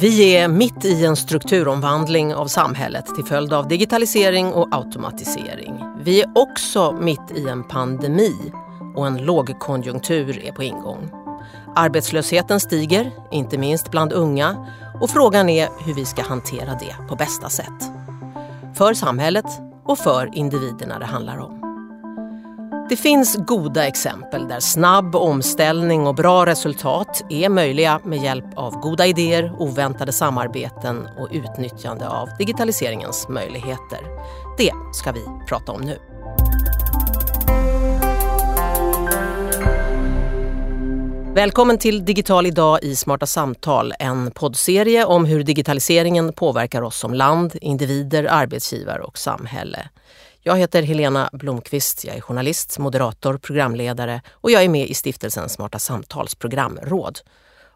Vi är mitt i en strukturomvandling av samhället till följd av digitalisering och automatisering. Vi är också mitt i en pandemi och en lågkonjunktur är på ingång. Arbetslösheten stiger, inte minst bland unga och frågan är hur vi ska hantera det på bästa sätt. För samhället och för individerna det handlar om. Det finns goda exempel där snabb omställning och bra resultat är möjliga med hjälp av goda idéer, oväntade samarbeten och utnyttjande av digitaliseringens möjligheter. Det ska vi prata om nu. Välkommen till Digital idag i Smarta samtal, en poddserie om hur digitaliseringen påverkar oss som land, individer, arbetsgivare och samhälle. Jag heter Helena Blomqvist, jag är journalist, moderator, programledare och jag är med i stiftelsen Smarta Samtals programråd.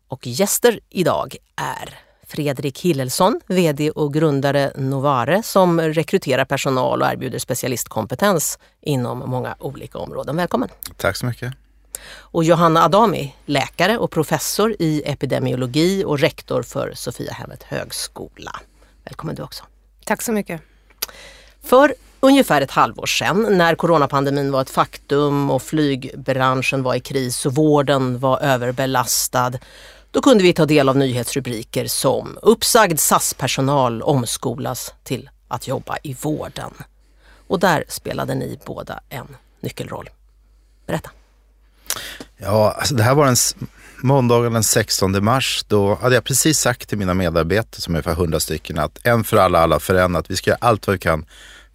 Och gäster idag är Fredrik Hillelsson, VD och grundare Novare som rekryterar personal och erbjuder specialistkompetens inom många olika områden. Välkommen! Tack så mycket! Och Johanna Adami, läkare och professor i epidemiologi och rektor för Sofiahemmet högskola. Välkommen du också! Tack så mycket! För ungefär ett halvår sedan när coronapandemin var ett faktum och flygbranschen var i kris och vården var överbelastad. Då kunde vi ta del av nyhetsrubriker som uppsagd SAS-personal omskolas till att jobba i vården. Och där spelade ni båda en nyckelroll. Berätta. Ja, alltså det här var en måndagen den 16 mars. Då hade jag precis sagt till mina medarbetare, som är ungefär 100 stycken, att en för alla, alla för en, att vi ska göra allt vad vi kan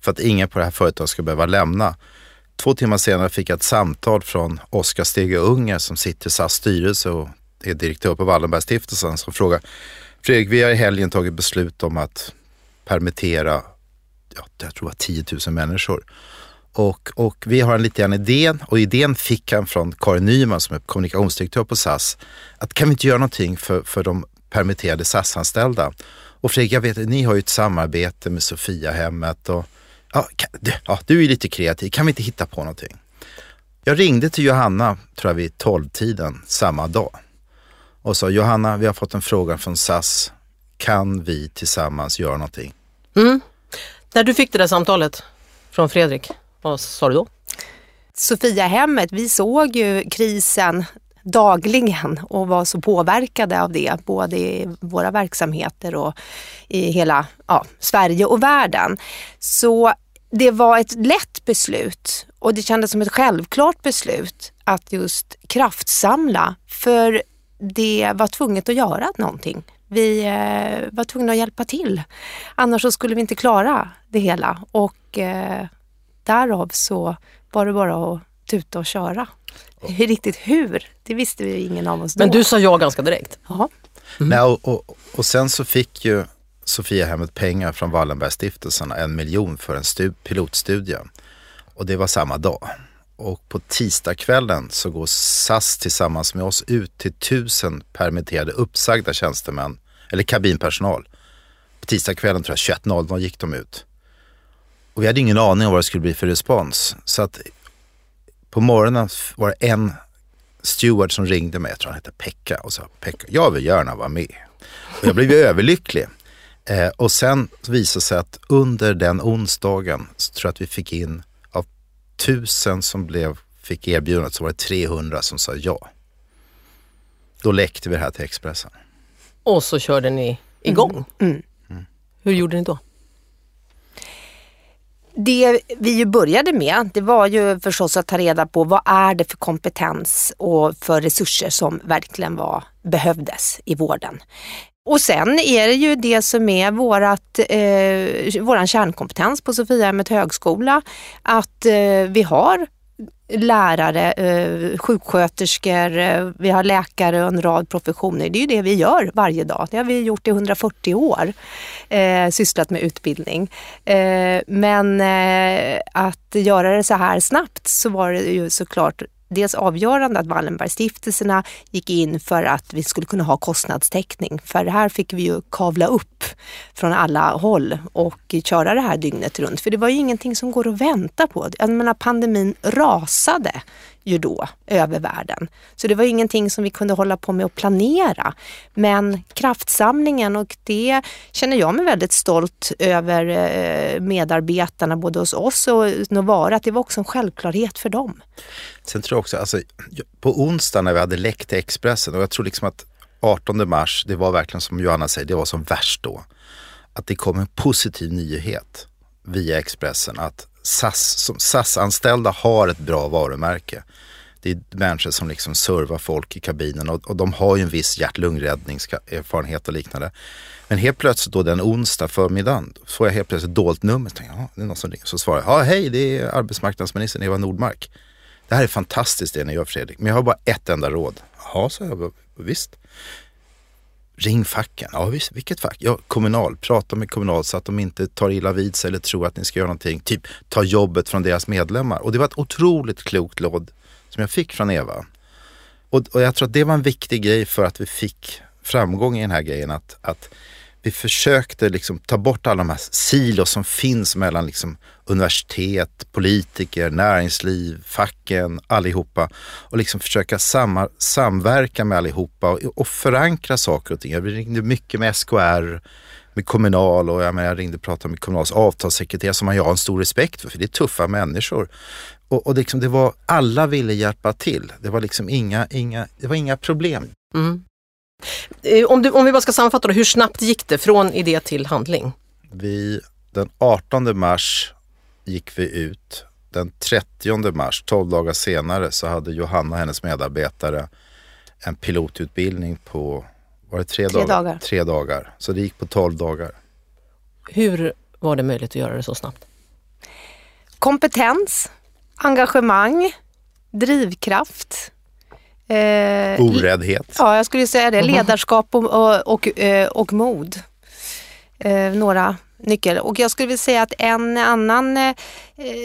för att ingen på det här företaget ska behöva lämna. Två timmar senare fick jag ett samtal från Oskar Stege Unger som sitter i SAS styrelse och är direktör på Wallenbergstiftelsen som frågar Fredrik, vi har i helgen tagit beslut om att permittera, ja, jag tror det var 10 000 människor. Och, och vi har en liten idé och idén fick han från Karin Nyman som är kommunikationsdirektör på SAS. Att kan vi inte göra någonting för, för de permitterade SAS-anställda? Och Fredrik, jag vet att ni har ju ett samarbete med Sofiahemmet och ja, kan, du, ja, du är lite kreativ, kan vi inte hitta på någonting? Jag ringde till Johanna, tror jag vid tolvtiden samma dag och sa Johanna, vi har fått en fråga från SAS. Kan vi tillsammans göra någonting? Mm. När du fick det där samtalet från Fredrik, vad sa du då? Sofiahemmet, vi såg ju krisen dagligen och var så påverkade av det, både i våra verksamheter och i hela ja, Sverige och världen. Så det var ett lätt beslut och det kändes som ett självklart beslut att just kraftsamla för det var tvunget att göra någonting. Vi eh, var tvungna att hjälpa till. Annars så skulle vi inte klara det hela och eh, därav så var det bara att tuta och köra. Riktigt hur, det visste vi ingen av oss då. Men du sa ja ganska direkt? Ja. Mm. Nej, och, och, och sen så fick ju Sofiahemmet pengar från Wallenbergstiftelsen, en miljon för en stu, pilotstudie. Och det var samma dag. Och på tisdagskvällen så går SAS tillsammans med oss ut till tusen permitterade uppsagda tjänstemän, eller kabinpersonal. På tisdagskvällen tror jag 21.00 gick de ut. Och vi hade ingen aning om vad det skulle bli för respons. Så att på morgonen var det en steward som ringde mig, jag tror han hette Pekka och sa Pekka, jag vill gärna vara med. Och jag blev överlycklig. Eh, och sen visade det sig att under den onsdagen så tror jag att vi fick in av tusen som blev, fick erbjudandet så var det 300 som sa ja. Då läckte vi det här till Expressen. Och så körde ni igång. Mm. Mm. Hur gjorde ni då? Det vi ju började med, det var ju förstås att ta reda på vad är det för kompetens och för resurser som verkligen var, behövdes i vården. Och sen är det ju det som är vårat, eh, våran kärnkompetens på Sofiahemmet högskola, att eh, vi har lärare, eh, sjuksköterskor, eh, vi har läkare och en rad professioner. Det är ju det vi gör varje dag. Det har vi gjort i 140 år, eh, sysslat med utbildning. Eh, men eh, att göra det så här snabbt så var det ju såklart dels avgörande att Wallenbergstiftelserna gick in för att vi skulle kunna ha kostnadstäckning. För det här fick vi ju kavla upp från alla håll och köra det här dygnet runt. För det var ju ingenting som går att vänta på. Jag menar pandemin rasade ju då över världen. Så det var ingenting som vi kunde hålla på med att planera. Men kraftsamlingen och det känner jag mig väldigt stolt över eh, medarbetarna både hos oss och Novara, att det var också en självklarhet för dem. Sen tror jag också, alltså, på onsdag när vi hade läckt till Expressen och jag tror liksom att 18 mars, det var verkligen som Johanna säger, det var som värst då. Att det kom en positiv nyhet via Expressen att SAS, SAS-anställda har ett bra varumärke. Det är människor som liksom servar folk i kabinen och, och de har ju en viss hjärt-lungräddningserfarenhet och liknande. Men helt plötsligt då den onsdag förmiddagen får jag helt plötsligt dolt nummer. Så, ja, det är någon som ringer. Så svarar jag, ja hej det är arbetsmarknadsministern Eva Nordmark. Det här är fantastiskt det ni gör Fredrik, men jag har bara ett enda råd. Jaha, så jag, visst. Ring facken. Ja visst, vilket fack? Ja, Kommunal. Prata med Kommunal så att de inte tar illa vid sig eller tror att ni ska göra någonting. Typ ta jobbet från deras medlemmar. Och det var ett otroligt klokt råd som jag fick från Eva. Och, och jag tror att det var en viktig grej för att vi fick framgång i den här grejen. Att, att vi försökte liksom ta bort alla de här silos som finns mellan liksom universitet, politiker, näringsliv, facken, allihopa. Och liksom försöka samma, samverka med allihopa och, och förankra saker och ting. Jag ringde mycket med SKR, med Kommunal och jag, menar, jag ringde och pratade med Kommunals avtalssekreterare som jag har en stor respekt för, för det är tuffa människor. Och, och liksom det var, alla ville hjälpa till. Det var liksom inga, inga, det var inga problem. Mm. Eh, om, du, om vi bara ska sammanfatta då, hur snabbt gick det från idé till handling? Vi, den 18 mars gick vi ut. Den 30 mars, 12 dagar senare, så hade Johanna och hennes medarbetare en pilotutbildning på var det tre, tre dagar? dagar? Tre dagar. Så det gick på 12 dagar. Hur var det möjligt att göra det så snabbt? Kompetens, engagemang, drivkraft. Eh, Oräddhet. Ja, jag skulle säga det. Ledarskap och, och, och, eh, och mod. Eh, några nyckel. Och jag skulle vilja säga att en annan eh,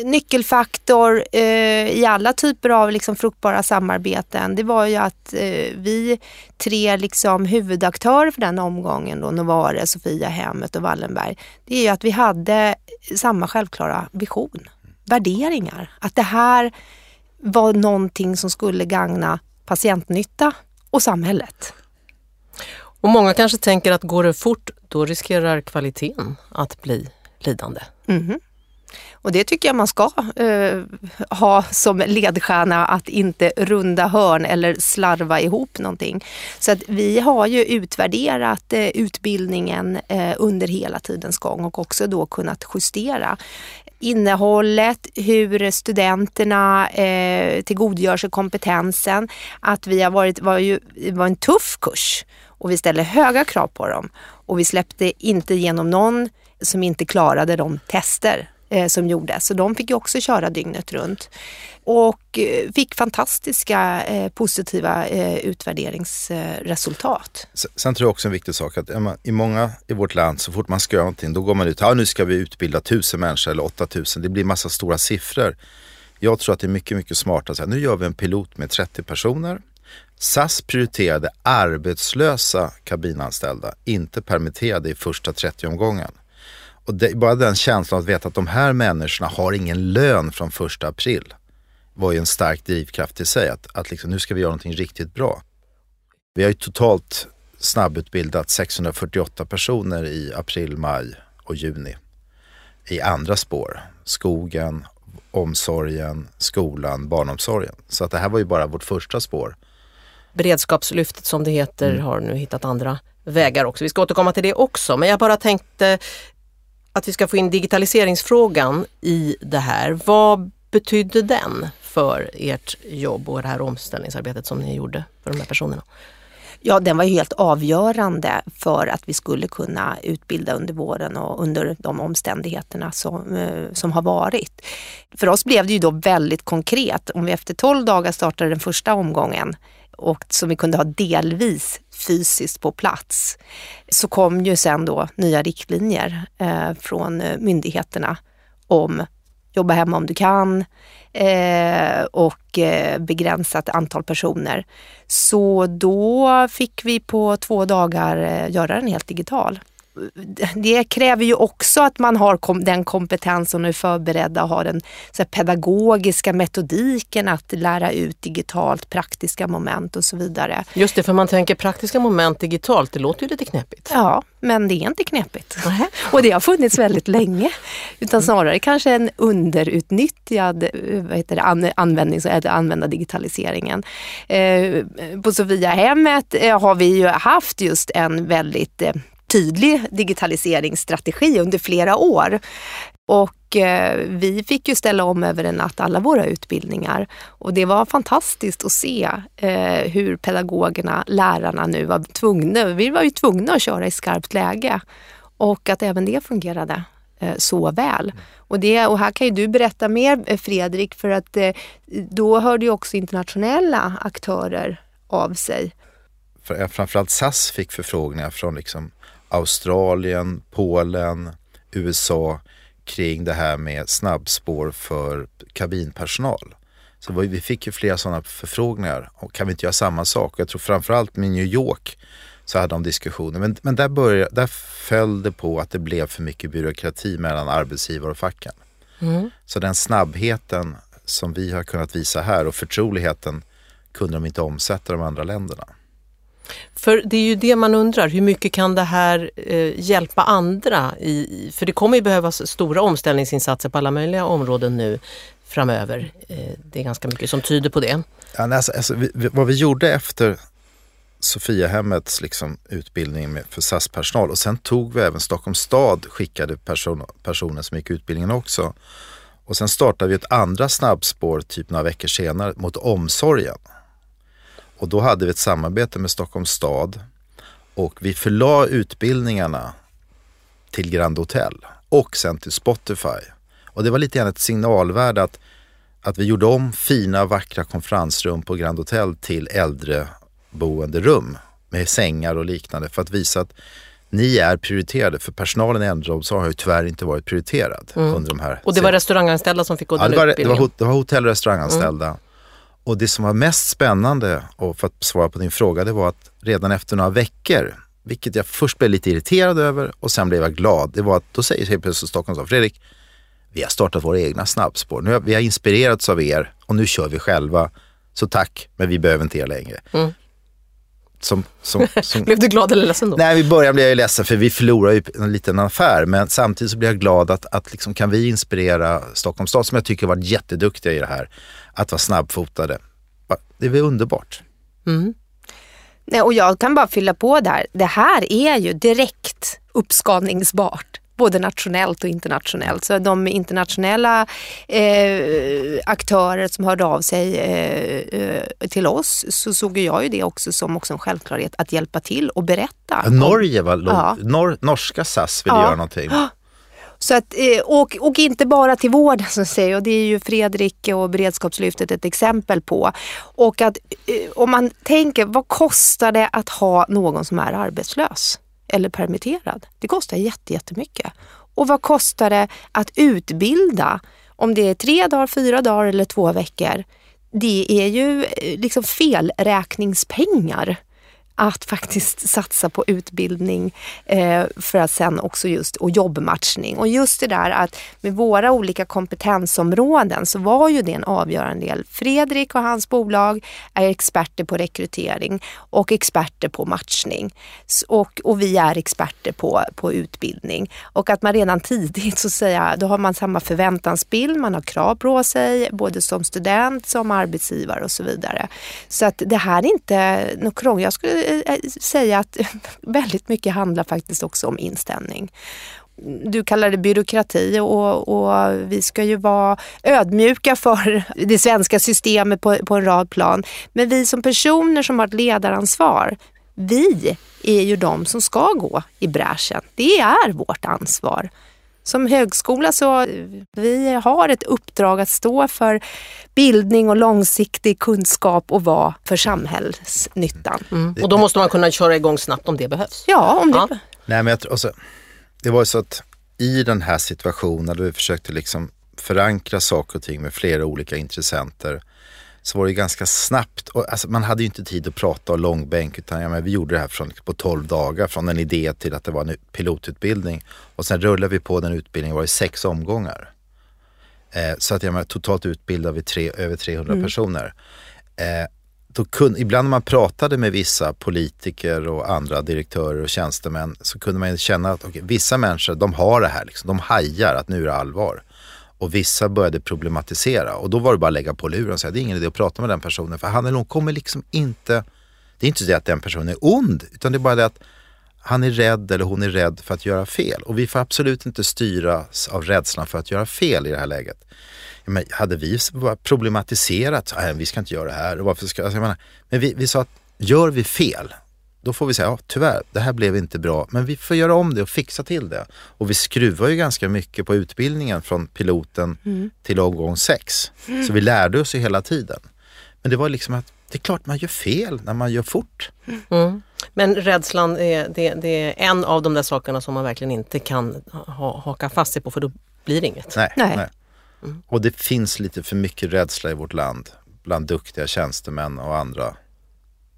nyckelfaktor eh, i alla typer av liksom, fruktbara samarbeten, det var ju att eh, vi tre liksom, huvudaktörer för den omgången, då, Novare, Sofia Hemmet och Wallenberg, det är ju att vi hade samma självklara vision, värderingar. Att det här var någonting som skulle gagna patientnytta och samhället. Och många kanske tänker att går det fort, då riskerar kvaliteten att bli lidande. Mm. Och det tycker jag man ska eh, ha som ledstjärna att inte runda hörn eller slarva ihop någonting. Så att vi har ju utvärderat eh, utbildningen eh, under hela tidens gång och också då kunnat justera innehållet, hur studenterna eh, tillgodogör sig kompetensen. Att vi har varit, var ju, var en tuff kurs och vi ställde höga krav på dem. Och vi släppte inte igenom någon som inte klarade de tester Eh, som gjordes. Så de fick ju också köra dygnet runt. Och eh, fick fantastiska eh, positiva eh, utvärderingsresultat. Sen tror jag också en viktig sak att i många i vårt land så fort man ska göra någonting då går man ut, ja nu ska vi utbilda tusen människor eller 8000. Det blir massa stora siffror. Jag tror att det är mycket, mycket smartare att säga nu gör vi en pilot med 30 personer SAS prioriterade arbetslösa kabinanställda, inte permitterade i första 30-omgången. Och det, bara den känslan att veta att de här människorna har ingen lön från första april var ju en stark drivkraft i sig. Att, att liksom, nu ska vi göra någonting riktigt bra. Vi har ju totalt snabbutbildat 648 personer i april, maj och juni i andra spår. Skogen, omsorgen, skolan, barnomsorgen. Så att det här var ju bara vårt första spår. Beredskapslyftet som det heter mm. har nu hittat andra vägar också. Vi ska återkomma till det också men jag bara tänkte att vi ska få in digitaliseringsfrågan i det här. Vad betydde den för ert jobb och det här omställningsarbetet som ni gjorde för de här personerna? Ja, den var helt avgörande för att vi skulle kunna utbilda under våren och under de omständigheterna som, eh, som har varit. För oss blev det ju då väldigt konkret. Om vi efter 12 dagar startade den första omgången och som vi kunde ha delvis fysiskt på plats, så kom ju sen då nya riktlinjer eh, från eh, myndigheterna om jobba hemma om du kan eh, och eh, begränsat antal personer. Så då fick vi på två dagar eh, göra den helt digital det kräver ju också att man har kom, den kompetensen och är förberedda och har den så pedagogiska metodiken att lära ut digitalt praktiska moment och så vidare. Just det, för man tänker praktiska moment digitalt, det låter ju lite knepigt. Ja, men det är inte knepigt. Och det har funnits väldigt länge. Utan snarare kanske en underutnyttjad eh, vad heter det, användning, att använda digitaliseringen. Eh, på Sofiahemmet eh, har vi ju haft just en väldigt tydlig digitaliseringsstrategi under flera år. Och eh, vi fick ju ställa om över en natt alla våra utbildningar. Och det var fantastiskt att se eh, hur pedagogerna, lärarna nu var tvungna, vi var ju tvungna att köra i skarpt läge. Och att även det fungerade eh, så väl. Och, det, och här kan ju du berätta mer eh, Fredrik, för att eh, då hörde ju också internationella aktörer av sig. Framförallt SAS fick förfrågningar från liksom Australien, Polen, USA kring det här med snabbspår för kabinpersonal. Så vi fick ju flera sådana förfrågningar. Och kan vi inte göra samma sak? Jag tror framförallt med New York så hade de diskussioner. Men, men där, började, där föll det på att det blev för mycket byråkrati mellan arbetsgivare och facken. Mm. Så den snabbheten som vi har kunnat visa här och förtroligheten kunde de inte omsätta de andra länderna. För det är ju det man undrar, hur mycket kan det här eh, hjälpa andra? I, för det kommer ju behövas stora omställningsinsatser på alla möjliga områden nu framöver. Eh, det är ganska mycket som tyder på det. Ja, alltså, alltså, vi, vad vi gjorde efter Sofiahemmets liksom, utbildning med, för SAS-personal och sen tog vi även Stockholms stad skickade person, personer som gick utbildningen också. Och sen startade vi ett andra snabbspår typ några veckor senare mot omsorgen. Och då hade vi ett samarbete med Stockholms stad och vi förlade utbildningarna till Grand Hotel och sen till Spotify. Och det var lite grann ett signalvärde att, att vi gjorde om fina vackra konferensrum på Grand Hotel till äldreboenderum med sängar och liknande för att visa att ni är prioriterade för personalen i äldreomsorgen har ju tyvärr inte varit prioriterad mm. under de här. Och det var restauranganställda som fick gå ja, den det var, utbildningen? Det var, det var hotell och restauranganställda. Mm. Och det som var mest spännande, och för att svara på din fråga, det var att redan efter några veckor, vilket jag först blev lite irriterad över och sen blev jag glad, det var att då säger helt plötsligt Stockholm Fredrik, vi har startat våra egna snabbspår. Nu har, vi har inspirerats av er och nu kör vi själva. Så tack, men vi behöver inte er längre. Mm. Som, som, som... blev du glad eller ledsen då? Nej, i början blev jag lledsen för vi förlorar ju en liten affär. Men samtidigt så blir jag glad att, att liksom, kan vi inspirera Stockholms stad som jag tycker varit jätteduktiga i det här att vara snabbfotade. Det är väl underbart. Mm. Nej, och jag kan bara fylla på där. Det här är ju direkt uppskalningsbart både nationellt och internationellt. Så de internationella eh, aktörer som hörde av sig eh, eh, till oss så såg jag ju det också som också en självklarhet att hjälpa till och berätta. Norge var ja. Nor norska SAS ville ja. göra någonting. Så att, eh, och, och inte bara till vården som säger och det är ju Fredrik och beredskapslyftet ett exempel på. Och att eh, om man tänker, vad kostar det att ha någon som är arbetslös eller permitterad? Det kostar jättemycket. Och vad kostar det att utbilda? Om det är tre dagar, fyra dagar eller två veckor. Det är ju eh, liksom felräkningspengar att faktiskt satsa på utbildning eh, för att sen också just och jobbmatchning. Och just det där att med våra olika kompetensområden så var ju det en avgörande del. Fredrik och hans bolag är experter på rekrytering och experter på matchning. Och, och vi är experter på, på utbildning. Och att man redan tidigt så säga, då har man samma förväntansbild, man har krav på sig både som student, som arbetsgivare och så vidare. Så att det här är inte något krångligt. Jag skulle Eh, eh, säga att väldigt mycket handlar faktiskt också om inställning. Du kallar det byråkrati och, och, vi ska ju vara ödmjuka för det svenska systemet på, på en rad plan. Men vi som personer som har ett ledaransvar, vi är ju de som ska gå i bräschen. Det är vårt ansvar. Som högskola så vi har ett uppdrag att stå för bildning och långsiktig kunskap och vara för samhällsnyttan. Mm. Och då måste man kunna köra igång snabbt om det behövs? Ja, om det ja. Nej, men jag tror, också, Det var ju så att i den här situationen där vi försökte liksom förankra saker och ting med flera olika intressenter så var det ganska snabbt. Och, alltså, man hade ju inte tid att prata och långbänk utan ja, men vi gjorde det här från, på 12 dagar från en idé till att det var en pilotutbildning. Och sen rullade vi på den utbildningen, var i sex omgångar. Eh, så att ja, men, totalt utbildade vi tre, över 300 mm. personer. Eh, då kun, ibland när man pratade med vissa politiker och andra direktörer och tjänstemän så kunde man känna att okay, vissa människor de har det här, liksom, de hajar att nu är det allvar. Och vissa började problematisera och då var det bara att lägga på luren och säga det är ingen idé att prata med den personen för han eller hon kommer liksom inte, det är inte det att den personen är ond utan det är bara det att han är rädd eller hon är rädd för att göra fel. Och vi får absolut inte styras av rädslan för att göra fel i det här läget. Men hade vi problematiserat, nej, vi ska inte göra det här, och varför ska, alltså, menar, men vi, vi sa att gör vi fel, då får vi säga, ja tyvärr, det här blev inte bra, men vi får göra om det och fixa till det. Och vi skruvar ju ganska mycket på utbildningen från piloten mm. till omgång sex. Mm. Så vi lärde oss ju hela tiden. Men det var liksom att det är klart man gör fel när man gör fort. Mm. Men rädslan är, det, det, är en av de där sakerna som man verkligen inte kan ha, haka fast sig på för då blir det inget. Nej, nej. nej. Mm. Och det finns lite för mycket rädsla i vårt land bland duktiga tjänstemän och andra.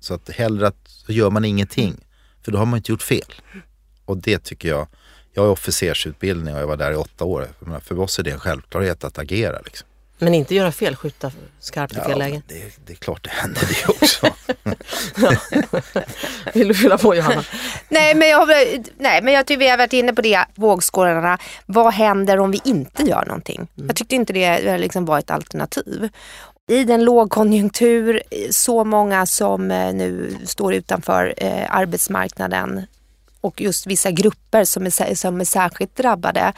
Så att hellre att, så gör man ingenting, för då har man inte gjort fel. Och det tycker jag, jag har officersutbildning och jag var där i åtta år. För oss är det en självklarhet att agera. Liksom. Men inte göra fel, skjuta skarpt i ja, fel läge? Det, det, är klart det händer det också. Vill du fylla på Johanna? nej, men jag, nej men jag tycker vi har varit inne på det, vågskålarna. Vad händer om vi inte gör någonting? Mm. Jag tyckte inte det liksom var ett alternativ. I den lågkonjunktur, så många som eh, nu står utanför eh, arbetsmarknaden och just vissa grupper som är, som är särskilt drabbade,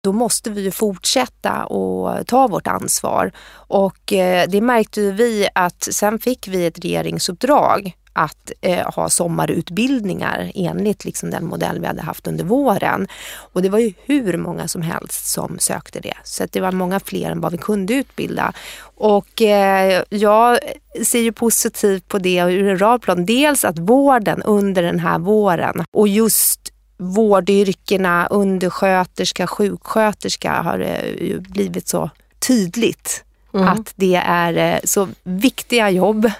då måste vi ju fortsätta och ta vårt ansvar. Och eh, det märkte vi att sen fick vi ett regeringsuppdrag att eh, ha sommarutbildningar enligt liksom den modell vi hade haft under våren. Och det var ju hur många som helst som sökte det. Så det var många fler än vad vi kunde utbilda. Och eh, jag ser ju positivt på det ur en rad plan. Dels att vården under den här våren och just vårdyrkena, undersköterska, sjuksköterska har eh, blivit så tydligt Mm. Att det är eh, så viktiga jobb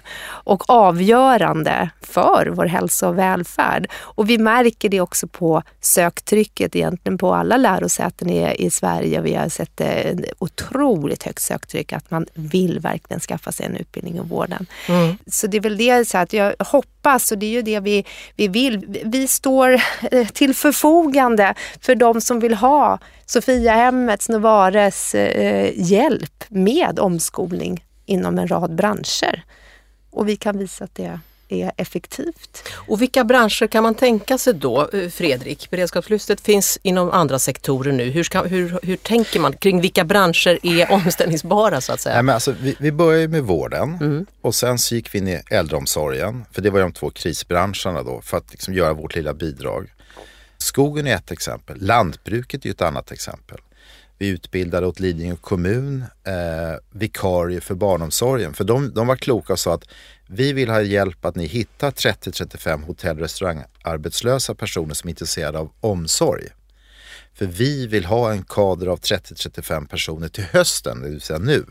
och avgörande för vår hälsa och välfärd. Och vi märker det också på söktrycket egentligen på alla lärosäten i, i Sverige. Vi har sett ett otroligt högt söktryck att man vill verkligen skaffa sig en utbildning i vården. Mm. Så det är väl det så att jag hoppas och det är ju det vi, vi vill. Vi står eh, till förfogande för de som vill ha Sofiahemmets, Novares eh, hjälp med omskolning inom en rad branscher. Och vi kan visa att det är effektivt. Och vilka branscher kan man tänka sig då, eh, Fredrik? Beredskapslyftet finns inom andra sektorer nu. Hur, ska, hur, hur tänker man kring vilka branscher är omställningsbara så att säga? Nej, men alltså, vi, vi började med vården mm. och sen så gick vi in i äldreomsorgen. För det var de två krisbranscherna då för att liksom göra vårt lilla bidrag. Skogen är ett exempel. Lantbruket är ett annat exempel. Vi utbildade åt Lidingö kommun eh, vikarier för barnomsorgen. För de, de var kloka och sa att vi vill ha hjälp att ni hittar 30-35 hotell och restaurangarbetslösa personer som är intresserade av omsorg. För vi vill ha en kader av 30-35 personer till hösten, det vill säga nu,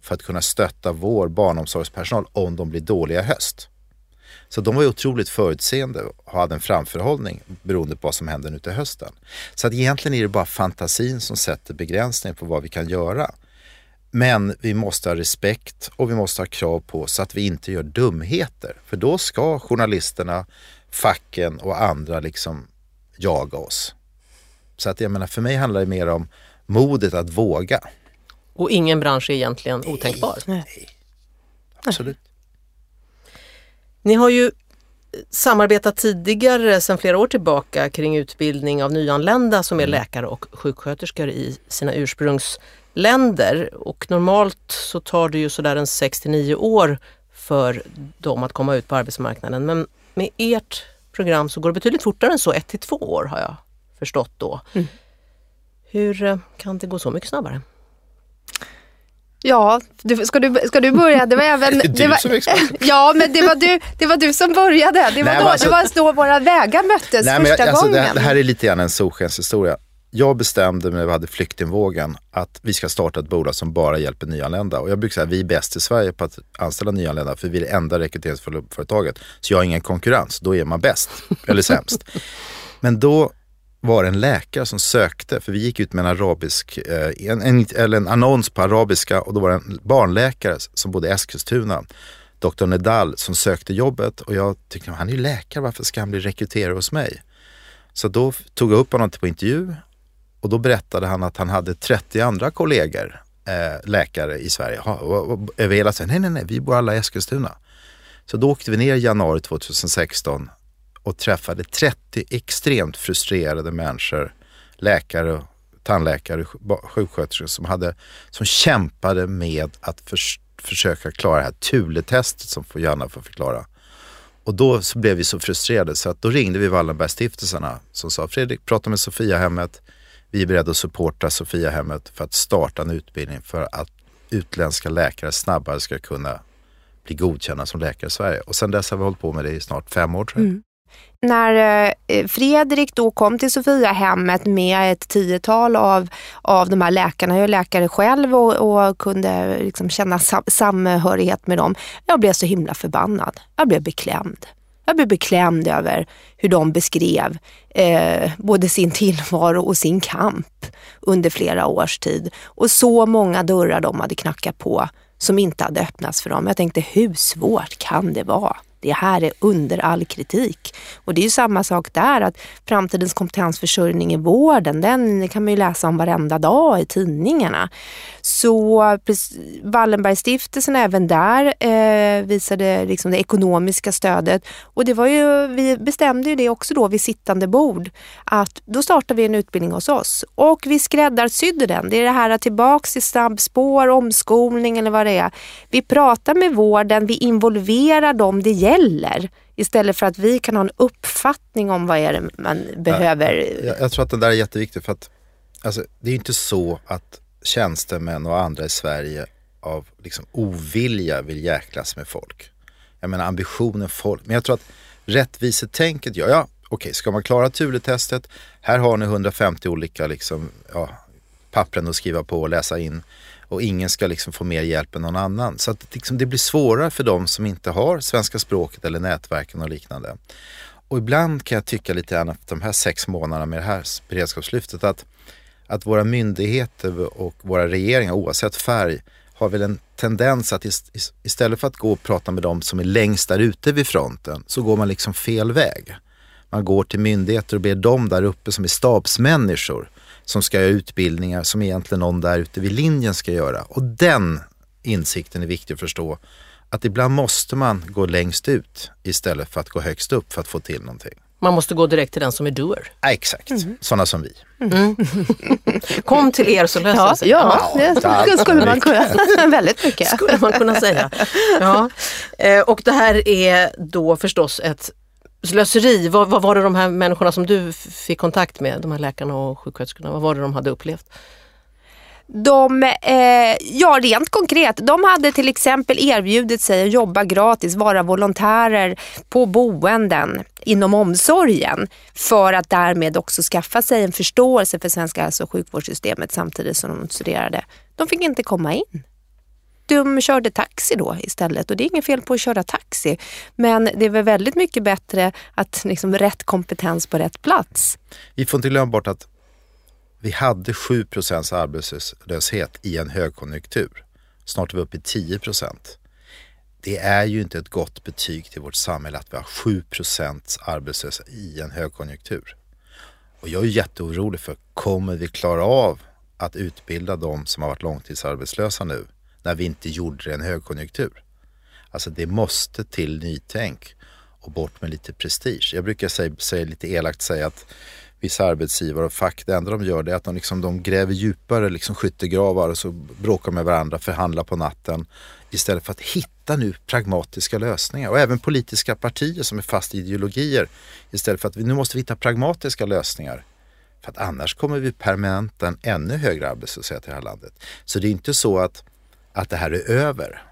för att kunna stötta vår barnomsorgspersonal om de blir dåliga i höst. Så de var ju otroligt förutseende och hade en framförhållning beroende på vad som händer nu till hösten. Så att egentligen är det bara fantasin som sätter begränsningar på vad vi kan göra. Men vi måste ha respekt och vi måste ha krav på så att vi inte gör dumheter. För då ska journalisterna, facken och andra liksom jaga oss. Så att jag menar, för mig handlar det mer om modet att våga. Och ingen bransch är egentligen otänkbar? Nej, nej. absolut. Ni har ju samarbetat tidigare sedan flera år tillbaka kring utbildning av nyanlända som är mm. läkare och sjuksköterskor i sina ursprungsländer. Och normalt så tar det ju sådär en 6 till 9 år för dem att komma ut på arbetsmarknaden. Men med ert program så går det betydligt fortare än så, 1 till 2 år har jag förstått då. Mm. Hur eh, kan det gå så mycket snabbare? Ja, du, ska, du, ska du börja? Det var även... Det, det var, som ja, men det var, du, det var du som började. Det var, Nej, då, alltså, det var då våra vägar möttes nej, första jag, alltså, gången. Det, det, här är lite grann en solskenshistoria. jag bestämde när vi hade flyktingvågen att vi ska starta ett bolag som bara hjälper nyanlända. Och jag brukar säga att vi är bäst i Sverige på att anställa nyanlända för vi är det enda rekryteringsföretaget. Så jag har ingen konkurrens, då är man bäst eller sämst. Men då var det en läkare som sökte, för vi gick ut med en arabisk, eh, en, en, eller en annons på arabiska och då var det en barnläkare som bodde i Eskilstuna, doktor Nedal, som sökte jobbet och jag tyckte han är ju läkare, varför ska han bli rekryterare hos mig? Så då tog jag upp honom på intervju och då berättade han att han hade 30 andra kollegor, eh, läkare i Sverige, över hela Sverige. Nej, nej, nej, vi bor alla i Eskilstuna. Så då åkte vi ner i januari 2016 och träffade 30 extremt frustrerade människor, läkare, tandläkare, sjuksköterskor som, hade, som kämpade med att för, försöka klara det här Thule-testet som Janna får förklara. Och då så blev vi så frustrerade så att då ringde vi Wallenbergstiftelserna som sa Fredrik, prata med Sofiahemmet. Vi är beredda att supporta Sofiahemmet för att starta en utbildning för att utländska läkare snabbare ska kunna bli godkända som läkare i Sverige. Och sen dess har vi hållit på med det i snart fem år tror jag. Mm. När eh, Fredrik då kom till Sofiahemmet med ett tiotal av, av de här läkarna, jag är läkare själv och, och kunde liksom känna sam samhörighet med dem. Jag blev så himla förbannad. Jag blev beklämd. Jag blev beklämd över hur de beskrev eh, både sin tillvaro och sin kamp under flera års tid. Och så många dörrar de hade knackat på som inte hade öppnats för dem. Jag tänkte, hur svårt kan det vara? Det här är under all kritik. Och det är ju samma sak där, att framtidens kompetensförsörjning i vården, den kan man ju läsa om varenda dag i tidningarna. Så Wallenbergstiftelsen även där eh, visade liksom det ekonomiska stödet. Och det var ju, vi bestämde ju det också då vid sittande bord, att då startar vi en utbildning hos oss. Och vi skräddarsydde den. Det är det här tillbaks i snabbspår, omskolning eller vad det är. Vi pratar med vården, vi involverar dem det gäller istället för att vi kan ha en uppfattning om vad är det man behöver. Jag, jag tror att det där är jätteviktigt för att alltså, det är inte så att tjänstemän och andra i Sverige av liksom, ovilja vill jäklas med folk. Jag menar ambitionen folk, men jag tror att rättvisetänket gör, ja okej, ska man klara Thule-testet, här har ni 150 olika liksom, ja, pappren att skriva på och läsa in och ingen ska liksom få mer hjälp än någon annan. Så att liksom det blir svårare för de som inte har svenska språket eller nätverken och liknande. Och ibland kan jag tycka lite grann att de här sex månaderna med det här beredskapslyftet att, att våra myndigheter och våra regeringar oavsett färg har väl en tendens att istället för att gå och prata med de som är längst där ute vid fronten så går man liksom fel väg. Man går till myndigheter och ber dem där uppe som är stabsmänniskor som ska göra utbildningar som egentligen någon där ute vid linjen ska göra. Och den insikten är viktig att förstå. Att ibland måste man gå längst ut istället för att gå högst upp för att få till någonting. Man måste gå direkt till den som är doer. Ja, exakt, mm. sådana som vi. Mm. Kom till er så löser ja, sig. Ja, ja, det skulle man kunna. Väldigt mycket. Skulle man kunna säga. Ja. Eh, och det här är då förstås ett slöseri, vad, vad var det de här människorna som du fick kontakt med, de här läkarna och sjuksköterskorna, vad var det de hade upplevt? De, eh, ja rent konkret, de hade till exempel erbjudit sig att jobba gratis, vara volontärer på boenden inom omsorgen för att därmed också skaffa sig en förståelse för svenska hälso och sjukvårdssystemet samtidigt som de studerade. De fick inte komma in de körde taxi då istället och det är inget fel på att köra taxi. Men det är väl väldigt mycket bättre att liksom rätt kompetens på rätt plats. Vi får inte glömma bort att vi hade 7% arbetslöshet i en högkonjunktur. Snart är vi uppe i 10% Det är ju inte ett gott betyg till vårt samhälle att vi har 7% arbetslöshet i en högkonjunktur. Och jag är jätteorolig för, kommer vi klara av att utbilda de som har varit långtidsarbetslösa nu? När vi inte gjorde det i en högkonjunktur. Alltså det måste till nytänk och bort med lite prestige. Jag brukar säga, säga lite elakt säga att vissa arbetsgivare och fack, det enda de gör det är att de, liksom, de gräver djupare liksom, skyttegravar och så bråkar med varandra, förhandlar på natten istället för att hitta nu pragmatiska lösningar. Och även politiska partier som är fast i ideologier istället för att vi, nu måste vi hitta pragmatiska lösningar. För att annars kommer vi permanenta en ännu högre arbetslöshet i det här landet. Så det är inte så att att det här är över.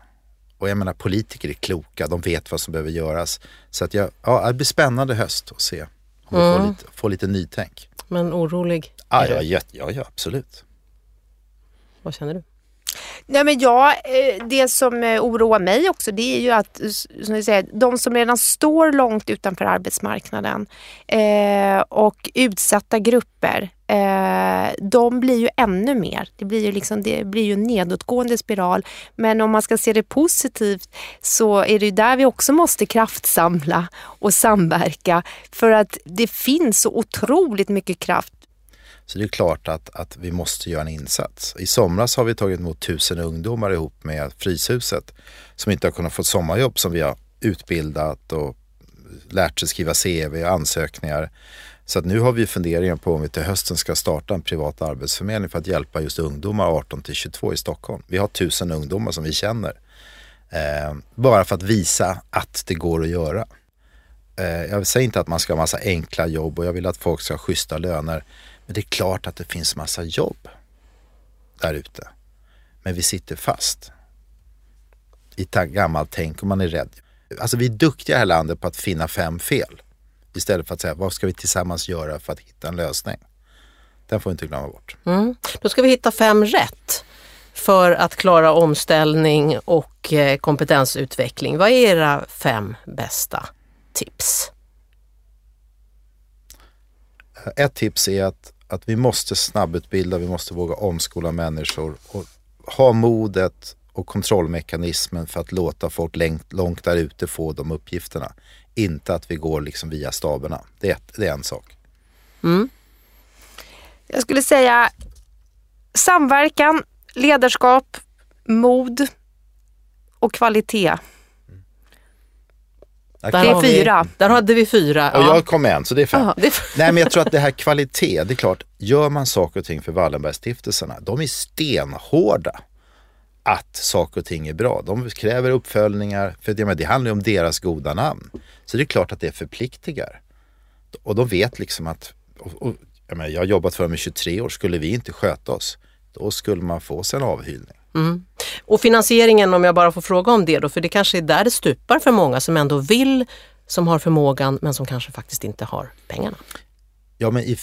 Och jag menar politiker är kloka, de vet vad som behöver göras. Så att jag, ja, det blir spännande höst att se om vi får, mm. lite, får lite nytänk. Men orolig? Ja, ja, ja, ja, absolut. Vad känner du? Nej, men ja, eh, det som eh, oroar mig också det är ju att eh, som du säger, de som redan står långt utanför arbetsmarknaden eh, och utsatta grupper eh, de blir ju ännu mer. Det blir ju, liksom, det blir ju en nedåtgående spiral. Men om man ska se det positivt så är det ju där vi också måste kraftsamla och samverka för att det finns så otroligt mycket kraft så det är klart att, att vi måste göra en insats. I somras har vi tagit emot tusen ungdomar ihop med Fryshuset som inte har kunnat få sommarjobb som vi har utbildat och lärt sig skriva CV och ansökningar. Så att nu har vi funderingar på om vi till hösten ska starta en privat arbetsförmedling för att hjälpa just ungdomar 18 till 22 i Stockholm. Vi har tusen ungdomar som vi känner. Eh, bara för att visa att det går att göra. Eh, jag säger inte att man ska ha massa enkla jobb och jag vill att folk ska ha schyssta löner. Men det är klart att det finns massa jobb där ute. Men vi sitter fast i gammalt tänk och man är rädd. Alltså vi är duktiga i det här landet på att finna fem fel. Istället för att säga vad ska vi tillsammans göra för att hitta en lösning. Den får vi inte glömma bort. Mm. Då ska vi hitta fem rätt för att klara omställning och eh, kompetensutveckling. Vad är era fem bästa tips? Ett tips är att, att vi måste snabbutbilda, vi måste våga omskola människor och ha modet och kontrollmekanismen för att låta folk långt, långt där ute få de uppgifterna. Inte att vi går liksom via staberna. Det är, det är en sak. Mm. Jag skulle säga samverkan, ledarskap, mod och kvalitet. Där Det är kan vi- fyra. Där hade vi fyra. Och Ja. jag kom med en, så det är fem. Ja, det är Nej men jag tror att det här kvalitet, det är klart, gör man saker och ting för Wallenbergstiftelserna, de är stenhårda att saker och ting är bra. De kräver uppföljningar, för det, men det handlar ju om deras goda namn. Så det är klart att det förpliktigar. Och de vet liksom att, och, och, jag, menar, jag har jobbat för dem i 23 år, skulle vi inte sköta oss, då skulle man få sig en Mm. Och finansieringen om jag bara får fråga om det då, för det kanske är där det stupar för många som ändå vill, som har förmågan men som kanske faktiskt inte har pengarna. Ja, men i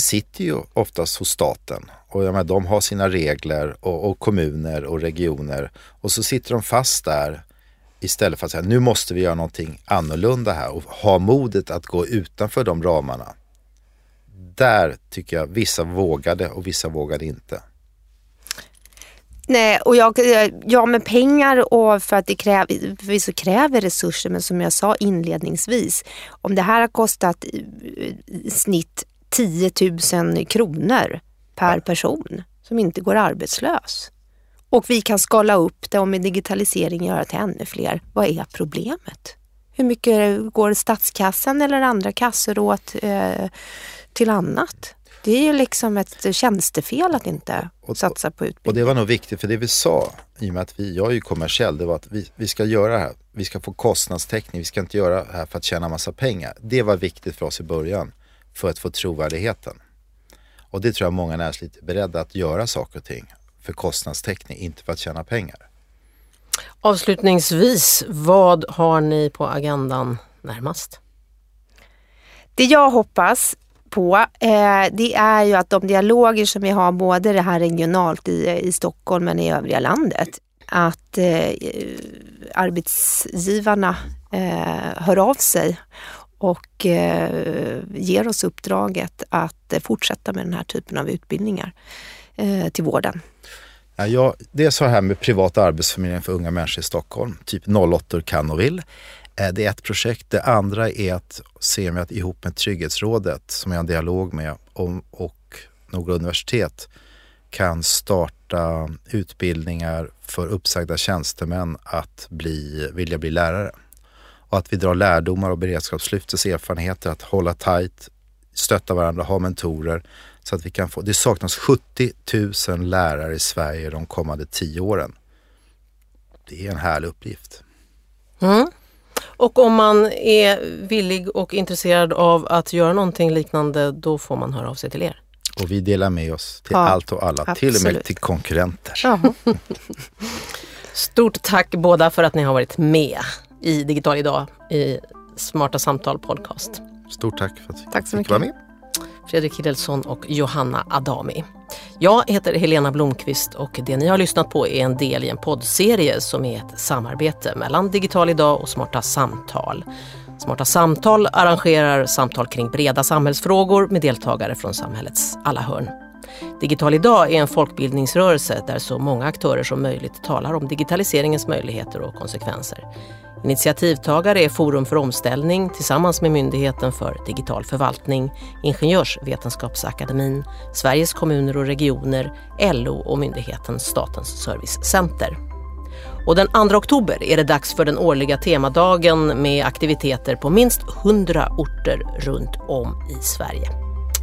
sitter ju oftast hos staten och ja, men de har sina regler och, och kommuner och regioner och så sitter de fast där istället för att säga nu måste vi göra någonting annorlunda här och ha modet att gå utanför de ramarna. Där tycker jag vissa vågade och vissa vågade inte. Nej, och jag, ja med pengar och för att det kräver, förvisso kräver resurser men som jag sa inledningsvis, om det här har kostat i i snitt 10 000 kronor per person som inte går arbetslös och vi kan skala upp det och med digitalisering göra till ännu fler, vad är problemet? Hur mycket går statskassan eller andra kassor åt eh, till annat? Det är ju liksom ett tjänstefel att inte Och- satsa på utbildning. Och det var nog viktigt för det vi sa, i och med att vi, jag är ju kommersiell, det var att vi, vi ska göra det här. Vi ska få kostnadstäckning, vi ska inte göra det här för att tjäna massa pengar. Det var viktigt för oss i början för att få trovärdigheten. Och det tror jag många näringsliv är beredda att göra saker och ting för kostnadstäckning, inte för att tjäna pengar. Avslutningsvis, vad har ni på agendan närmast? Det jag hoppas på eh, det är ju att de dialoger som vi har både det här regionalt i, i Stockholm men i övriga landet att eh, arbetsgivarna eh, hör av sig och eh, ger oss uppdraget att eh, fortsätta med den här typen av utbildningar eh, till vården. Ja, jag, det är så här med privat arbetsförmedling för unga människor i Stockholm, typ 08 kan och vill. Eh, det är ett projekt. Det andra är att se om att ihop med Trygghetsrådet som jag har en dialog med om, och några universitet kan starta utbildningar för uppsagda tjänstemän att bli, vilja bli lärare. Och att vi drar lärdomar av beredskapslyftets erfarenheter att hålla tajt, stötta varandra, ha mentorer så att vi kan få, det saknas 70 000 lärare i Sverige de kommande tio åren. Det är en härlig uppgift. Mm. Och om man är villig och intresserad av att göra någonting liknande, då får man höra av sig till er. Och vi delar med oss till Ja, allt och alla, till och med absolut. till konkurrenter. Stort tack båda för att ni har varit med i Digital idag i Smarta Samtal podcast. Stort tack för att Tack så fick mycket. vara med. Fredrik Hidelsson och Johanna Adami. Jag heter Helena Blomqvist och det ni har lyssnat på är en del i en poddserie som är ett samarbete mellan Digital idag och Smarta Samtal. Smarta Samtal arrangerar samtal kring breda samhällsfrågor med deltagare från samhällets alla hörn. Digital idag är en folkbildningsrörelse där så många aktörer som möjligt talar om digitaliseringens möjligheter och konsekvenser. Initiativtagare är Forum för omställning tillsammans med Myndigheten för digital förvaltning, Ingenjörsvetenskapsakademin, Sveriges kommuner och regioner, LO och myndigheten Statens servicecenter. Och den 2 oktober är det dags för den årliga temadagen med aktiviteter på minst 100 orter runt om i Sverige.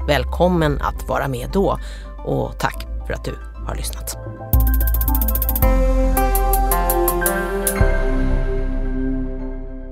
Välkommen att vara med då och tack för att du har lyssnat.